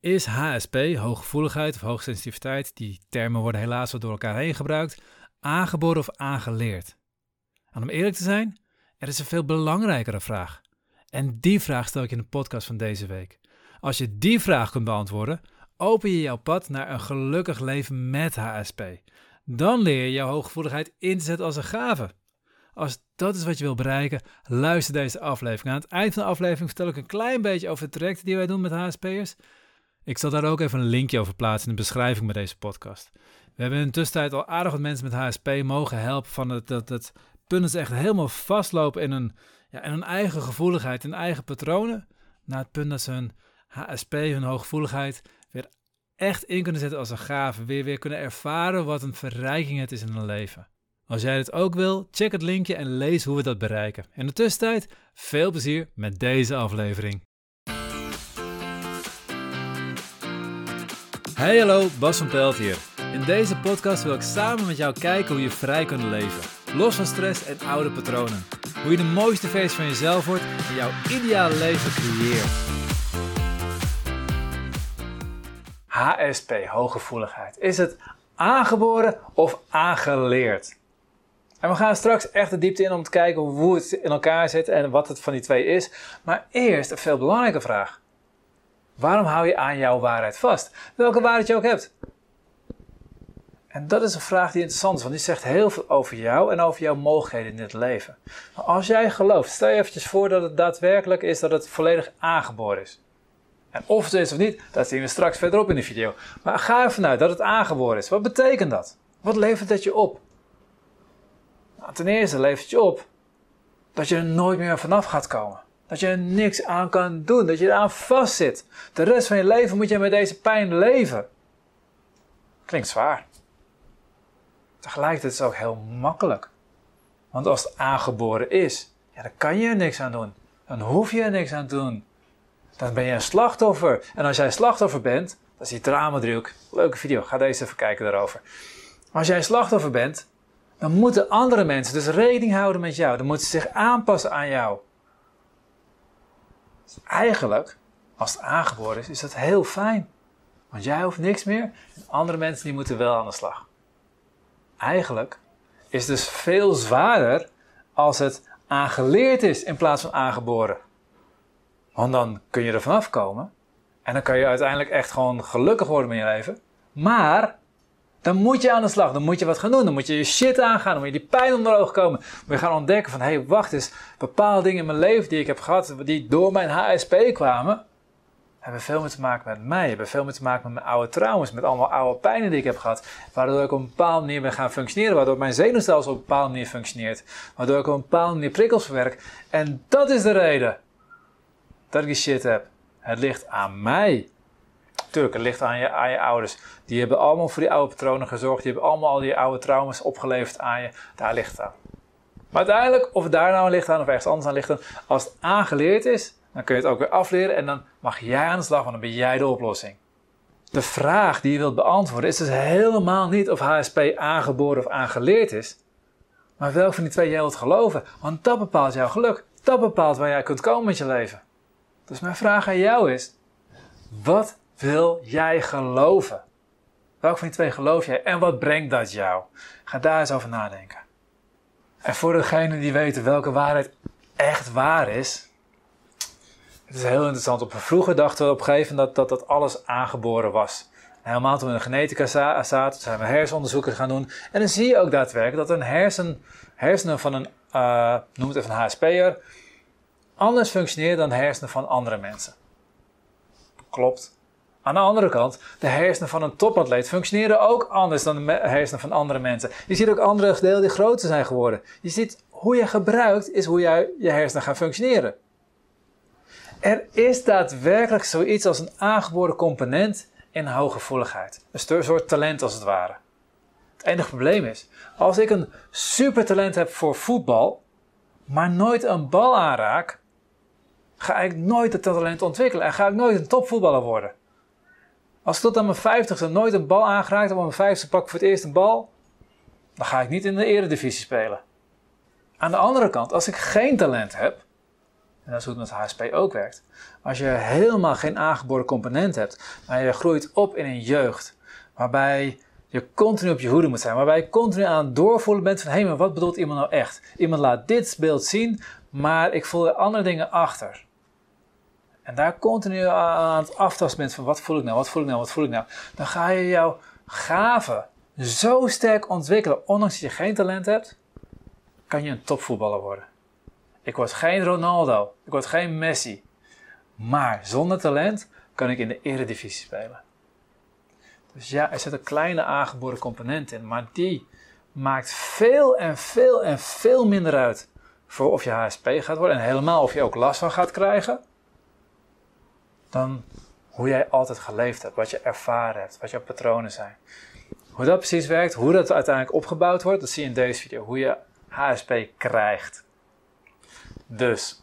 Is HSP, hooggevoeligheid of hoogsensitiviteit, die termen worden helaas wel door elkaar heen gebruikt, aangeboren of aangeleerd? En om eerlijk te zijn, er is een veel belangrijkere vraag. En die vraag stel ik in de podcast van deze week. Als je die vraag kunt beantwoorden, open je jouw pad naar een gelukkig leven met HSP. Dan leer je jouw hooggevoeligheid in te zetten als een gave. Als dat is wat je wil bereiken, luister deze aflevering. Aan het eind van de aflevering vertel ik een klein beetje over het traject die wij doen met HSP'ers. Ik zal daar ook even een linkje over plaatsen in de beschrijving bij deze podcast. We hebben in de tussentijd al aardig wat mensen met HSP mogen helpen van het, dat dat ze echt helemaal vastlopen in hun, ja, in hun eigen gevoeligheid, in eigen patronen, naar het punt dat ze hun HSP, hun hooggevoeligheid, weer echt in kunnen zetten als een gave, weer, weer kunnen ervaren wat een verrijking het is in hun leven. Als jij dit ook wil, check het linkje en lees hoe we dat bereiken. In de tussentijd, veel plezier met deze aflevering. Hey hallo, Bas van Pelt hier. In deze podcast wil ik samen met jou kijken hoe je vrij kunt leven. Los van stress en oude patronen. Hoe je de mooiste versie van jezelf wordt en jouw ideale leven creëert. HSP, hooggevoeligheid. Is het aangeboren of aangeleerd? En we gaan straks echt de diepte in om te kijken hoe het in elkaar zit en wat het van die twee is. Maar eerst een veel belangrijke vraag. Waarom hou je aan jouw waarheid vast? Welke waarheid je ook hebt. En dat is een vraag die interessant is, want die zegt heel veel over jou en over jouw mogelijkheden in dit leven. Als jij gelooft, stel je eventjes voor dat het daadwerkelijk is dat het volledig aangeboren is. En of het is of niet, dat zien we straks verderop in de video. Maar ga ervan uit dat het aangeboren is. Wat betekent dat? Wat levert het je op? Nou, ten eerste levert het je op dat je er nooit meer vanaf gaat komen. Dat je er niks aan kan doen. Dat je eraan vastzit. De rest van je leven moet je met deze pijn leven. Klinkt zwaar. Tegelijkertijd is het ook heel makkelijk. Want als het aangeboren is, ja, dan kan je er niks aan doen. Dan hoef je er niks aan te doen. Dan ben je een slachtoffer. En als jij slachtoffer bent, dat is die drama-driehoek. Leuke video, ga deze even kijken daarover. Als jij slachtoffer bent, dan moeten andere mensen dus rekening houden met jou. Dan moeten ze zich aanpassen aan jou. Eigenlijk, als het aangeboren is, is dat heel fijn. Want jij hoeft niks meer en andere mensen die moeten wel aan de slag. Eigenlijk is het dus veel zwaarder als het aangeleerd is in plaats van aangeboren. Want dan kun je er vanaf komen en dan kan je uiteindelijk echt gewoon gelukkig worden met je leven. Maar dan moet je aan de slag, dan moet je wat gaan doen, dan moet je je shit aangaan, dan moet je die pijn onder ogen komen. Dan moet je gaan ontdekken van, hé, hey, wacht eens, bepaalde dingen in mijn leven die ik heb gehad, die door mijn HSP kwamen, hebben veel meer te maken met mij, hebben veel meer te maken met mijn oude trauma's, met allemaal oude pijnen die ik heb gehad, waardoor ik op een bepaalde manier ben gaan functioneren, waardoor mijn zenuwstelsel op een bepaalde manier functioneert, waardoor ik op een bepaalde manier prikkels verwerk. En dat is de reden dat ik die shit heb. Het ligt aan mij. Tuurlijk, het ligt aan je, aan je ouders. Die hebben allemaal voor die oude patronen gezorgd. Die hebben allemaal al die oude trauma's opgeleverd aan je. Daar ligt het aan. Maar uiteindelijk, of het daar nou ligt aan of ergens anders aan ligt aan, als het aangeleerd is, dan kun je het ook weer afleren en dan mag jij aan de slag, want dan ben jij de oplossing. De vraag die je wilt beantwoorden is dus helemaal niet of HSP aangeboren of aangeleerd is, maar welk van die twee jij wilt geloven, want dat bepaalt jouw geluk. Dat bepaalt waar jij kunt komen met je leven. Dus mijn vraag aan jou is: wat wil jij geloven? Welk van die twee geloof jij en wat brengt dat jou? Ga daar eens over nadenken. En voor degenen die weten welke waarheid echt waar is, het is heel interessant. Op vroeger dachten we op een gegeven moment dat, dat, dat alles aangeboren was. Helemaal toen we in de genetica zaten, zijn we hersenonderzoeken gaan doen. En dan zie je ook daadwerkelijk dat een hersen, hersenen van een, uh, noem het even een HSP'er, anders functioneren dan hersenen van andere mensen. Klopt. Aan de andere kant, de hersenen van een topatleet functioneren ook anders dan de hersenen van andere mensen. Je ziet ook andere delen die groter zijn geworden. Je ziet hoe je gebruikt is hoe jij je hersenen gaan functioneren. Er is daadwerkelijk zoiets als een aangeboren component in hooggevoeligheid. Een soort talent als het ware. Het enige probleem is, als ik een supertalent heb voor voetbal, maar nooit een bal aanraak, ga ik nooit het talent ontwikkelen en ga ik nooit een topvoetballer worden. Als ik tot aan mijn vijftigste nooit een bal aangeraakt heb, op mijn vijftigste pak ik voor het eerst een bal, dan ga ik niet in de eredivisie spelen. Aan de andere kant, als ik geen talent heb, En dat is hoe het met HSP ook werkt. Als je helemaal geen aangeboren component hebt, maar je groeit op in een jeugd waarbij je continu op je hoede moet zijn, waarbij je continu aan het doorvoelen bent van hé, maar wat bedoelt iemand nou echt? Iemand laat dit beeld zien, maar ik voel er andere dingen achter. En daar continu aan het aftasten bent van wat voel ik nou, wat voel ik nou, wat voel ik nou. Dan ga je jouw gaven zo sterk ontwikkelen, ondanks dat je geen talent hebt, kan je een topvoetballer worden. Ik word geen Ronaldo, ik word geen Messi. Maar zonder talent kan ik in de eredivisie spelen. Dus ja, er zit een kleine aangeboren component in, maar die maakt veel en veel en veel minder uit voor of je HSP gaat worden en helemaal of je ook last van gaat krijgen, dan hoe jij altijd geleefd hebt, wat je ervaren hebt, wat jouw patronen zijn. Hoe dat precies werkt, hoe dat uiteindelijk opgebouwd wordt, dat zie je in deze video. Hoe je HSP krijgt. Dus,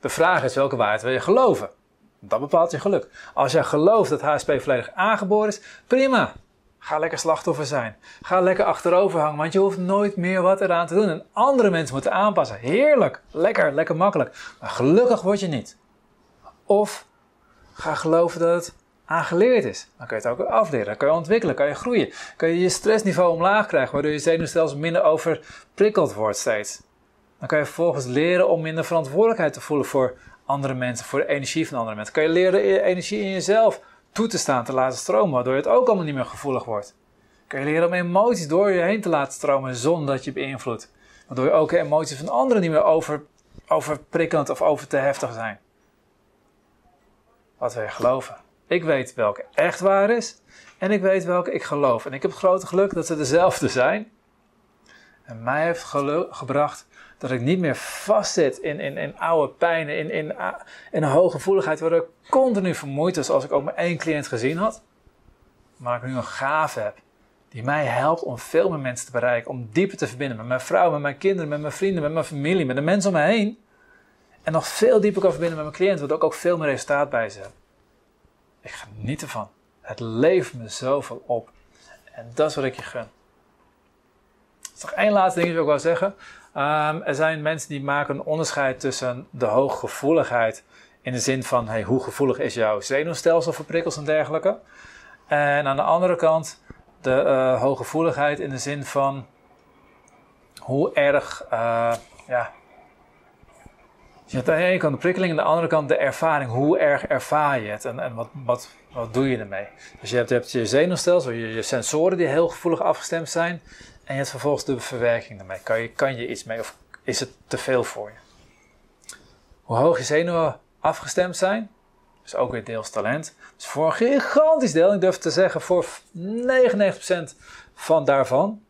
de vraag is welke waarheid wil je geloven? Dat bepaalt je geluk. Als jij gelooft dat HSP volledig aangeboren is, prima. Ga lekker slachtoffer zijn. Ga lekker achterover hangen, want je hoeft nooit meer wat eraan te doen. En andere mensen moeten aanpassen. Heerlijk, lekker, lekker makkelijk. Maar gelukkig word je niet. Of ga geloven dat het aangeleerd is. Dan kun je het ook afleren, dan kun je ontwikkelen, kan je groeien. Kun je je stressniveau omlaag krijgen, waardoor je zenuwstelsel minder overprikkeld wordt steeds. Dan kan je vervolgens leren om minder verantwoordelijkheid te voelen voor andere mensen, voor de energie van andere mensen. Kan je leren energie in jezelf toe te staan, te laten stromen, waardoor het ook allemaal niet meer gevoelig wordt. Kan je leren om emoties door je heen te laten stromen zonder dat je beïnvloedt. Waardoor je ook de emoties van anderen niet meer over, overprikkelend of over te heftig zijn. Wat wil je geloven? Ik weet welke echt waar is en ik weet welke ik geloof. En ik heb het grote geluk dat ze dezelfde zijn. En mij heeft gebracht dat ik niet meer vastzit in, in, in oude pijnen, in, in, in een hoge gevoeligheid, waardoor ik continu vermoeid was als ik ook maar één cliënt gezien had. Maar ik nu een gave heb die mij helpt om veel meer mensen te bereiken, om dieper te verbinden met mijn vrouw, met mijn kinderen, met mijn vrienden, met mijn familie, met de mensen om me heen. En nog veel dieper kan verbinden met mijn cliënt, waardoor ik ook veel meer resultaat bij ze heb. Ik geniet ervan. Het levert me zoveel op. En dat is wat ik je gun. Er is nog één laatste ding dat ik wil zeggen. Um, er zijn mensen die maken een onderscheid tussen de hooggevoeligheid in de zin van hey, hoe gevoelig is jouw zenuwstelsel voor prikkels en dergelijke. En aan de andere kant de uh, hooggevoeligheid in de zin van hoe erg, uh, ja, je hebt aan de ene kant de prikkeling en aan de andere kant de ervaring. Hoe erg ervaar je het en, en wat, wat, wat doe je ermee? Dus je hebt, je, je zenuwstelsel, je, je sensoren die heel gevoelig afgestemd zijn. En je hebt vervolgens de verwerking ermee. Kan je, kan je iets mee of is het te veel voor je? Hoe hoog je zenuwen afgestemd zijn, is ook weer deels talent. Dus voor een gigantisch deel, ik durf te zeggen voor 99% van daarvan,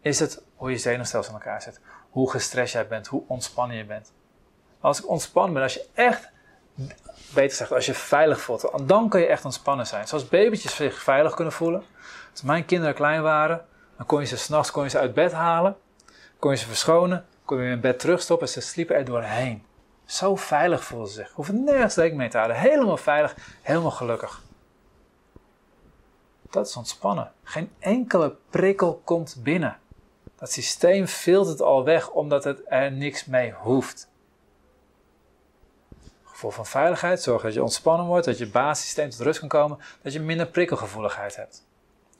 is het hoe je zenuwstelsel in elkaar zit. Hoe gestrest jij bent, hoe ontspannen je bent. Als ik ontspannen ben, als je echt, beter gezegd, als je veilig voelt, dan kan je echt ontspannen zijn. Zoals babytjes zich veilig kunnen voelen. Als mijn kinderen klein waren, dan kon je ze s'nachts uit bed halen, kon je ze verschonen, kon je in bed terugstoppen en ze sliepen er doorheen. Zo veilig voelden ze zich. Hoeven nergens rekening mee te houden. Helemaal veilig, helemaal gelukkig. Dat is ontspannen. Geen enkele prikkel komt binnen. Dat systeem filtert al weg omdat het er niks mee hoeft. Gevoel van veiligheid zorgt dat je ontspannen wordt, dat je basissysteem tot rust kan komen, dat je minder prikkelgevoeligheid hebt.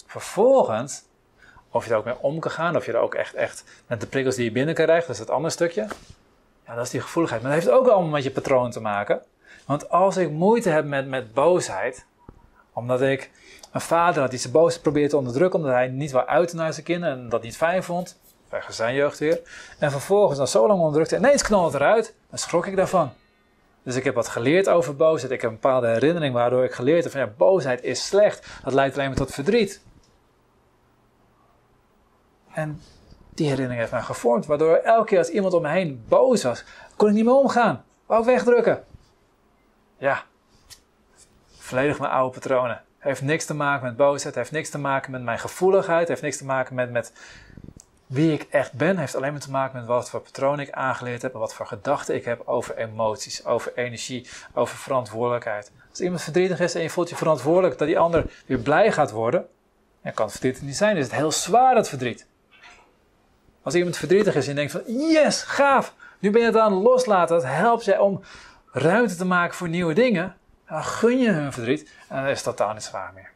Vervolgens of je er ook mee om kan gaan, of je er ook echt, echt met de prikkels die je binnen krijgt, dat is het andere stukje. Ja, dat is die gevoeligheid. Maar dat heeft ook allemaal met je patroon te maken. Want als ik moeite heb met, met boosheid, omdat ik een vader had die zijn boosheid probeerde te onderdrukken, omdat hij niet wou uiten naar zijn kinderen en dat niet fijn vond, wegens zijn jeugd weer, en vervolgens dan zo lang onderdrukte, ineens knalt het eruit, dan schrok ik daarvan. Dus ik heb wat geleerd over boosheid. Ik heb een bepaalde herinnering waardoor ik geleerd heb van ja, boosheid is slecht. Dat leidt alleen maar tot verdriet. En die herinnering heeft mij gevormd, waardoor elke keer als iemand om me heen boos was, kon ik niet meer omgaan. Wou ik wegdrukken. Ja, volledig mijn oude patronen. Heeft niks te maken met boosheid, heeft niks te maken met mijn gevoeligheid, heeft niks te maken met, met wie ik echt ben. Heeft alleen maar te maken met wat voor patronen ik aangeleerd heb en wat voor gedachten ik heb over emoties, over energie, over verantwoordelijkheid. Als iemand verdrietig is en je voelt je verantwoordelijk dat die ander weer blij gaat worden, dan kan het verdrietig niet zijn, is het heel zwaar dat verdriet. Als iemand verdrietig is en denkt van yes, gaaf, Nu ben je het aan het loslaten. Dat helpt jij om ruimte te maken voor nieuwe dingen. Dan gun je hun verdriet en dan is het totaal niet zwaar meer.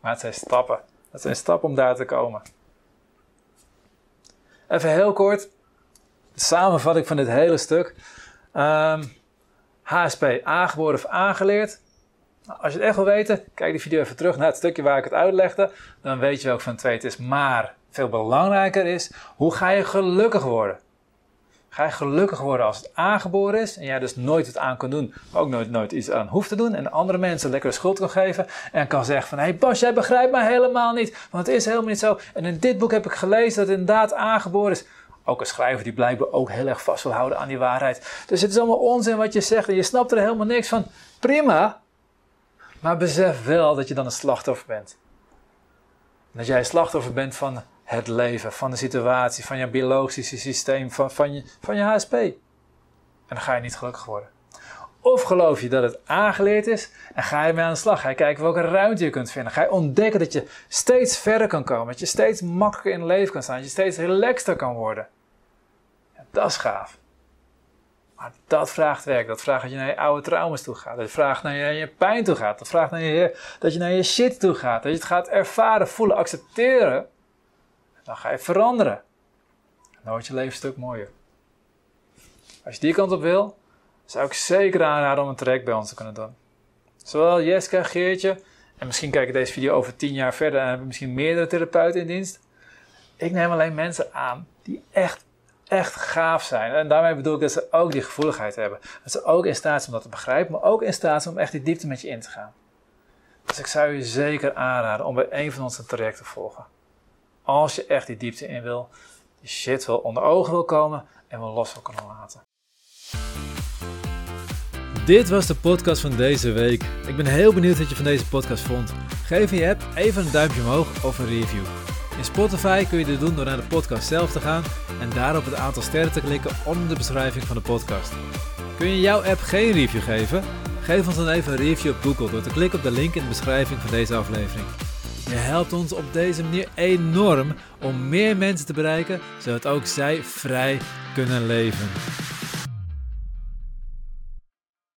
Maar het zijn stappen. Het zijn stappen om daar te komen. Even heel kort. De samenvatting van dit hele stuk. HSP, ehm, aangeboren of aangeleerd. Nou, als je het echt wil weten, kijk die video even terug naar het stukje waar ik het uitlegde. Dan weet je welk van twee het is. Maar veel belangrijker is, hoe ga je gelukkig worden? Ga je gelukkig worden als het aangeboren is en jij dus nooit het aan kan doen, ook nooit, nooit iets aan hoeft te doen en andere mensen lekker schuld kan geven en kan zeggen van hé hey Bas, jij begrijpt mij helemaal niet, want het is helemaal niet zo. En in dit boek heb ik gelezen dat het inderdaad aangeboren is. Ook een schrijver die blijkbaar ook heel erg vast wil houden aan die waarheid. Dus het is allemaal onzin wat je zegt en je snapt er helemaal niks van. Prima, maar besef wel dat je dan een slachtoffer bent. Dat jij een slachtoffer bent van het leven, van de situatie, van je biologische systeem, van, van, je, van je HSP. En dan ga je niet gelukkig worden. Of geloof je dat het aangeleerd is en ga je mee aan de slag. Ga je kijken welke ruimte je kunt vinden. Ga je ontdekken dat je steeds verder kan komen. Dat je steeds makkelijker in het leven kan staan. Dat je steeds relaxter kan worden. Ja, dat is gaaf. Maar dat vraagt werk. Dat vraagt dat je naar je oude trauma's toe gaat. Dat vraagt naar je, je pijn toe gaat. Dat vraagt naar je, dat je naar je shit toe gaat. Dat je het gaat ervaren, voelen, accepteren. Dan ga je veranderen. Dan wordt je leven een stuk mooier. Als je die kant op wil, zou ik zeker aanraden om een traject bij ons te kunnen doen. Zowel Jeska, Geertje, en misschien kijk ik deze video over tien jaar verder en hebben misschien meerdere therapeuten in dienst. Ik neem alleen mensen aan die echt echt gaaf zijn. En daarmee bedoel ik dat ze ook die gevoeligheid hebben. Dat ze ook in staat zijn om dat te begrijpen, maar ook in staat zijn om echt die diepte met je in te gaan. Dus ik zou je zeker aanraden om bij een van onze trajecten te volgen. Als je echt die diepte in wil, die shit wil onder ogen wil komen en wil los wil kunnen laten. Dit was de podcast van deze week. Ik ben heel benieuwd wat je van deze podcast vond. Geef je app even een duimpje omhoog of een review. In Spotify kun je dit doen door naar de podcast zelf te gaan en daarop het aantal sterren te klikken onder de beschrijving van de podcast. Kun je jouw app geen review geven? Geef ons dan even een review op Google door te klikken op de link in de beschrijving van deze aflevering. Je helpt ons op deze manier enorm om meer mensen te bereiken, zodat ook zij vrij kunnen leven.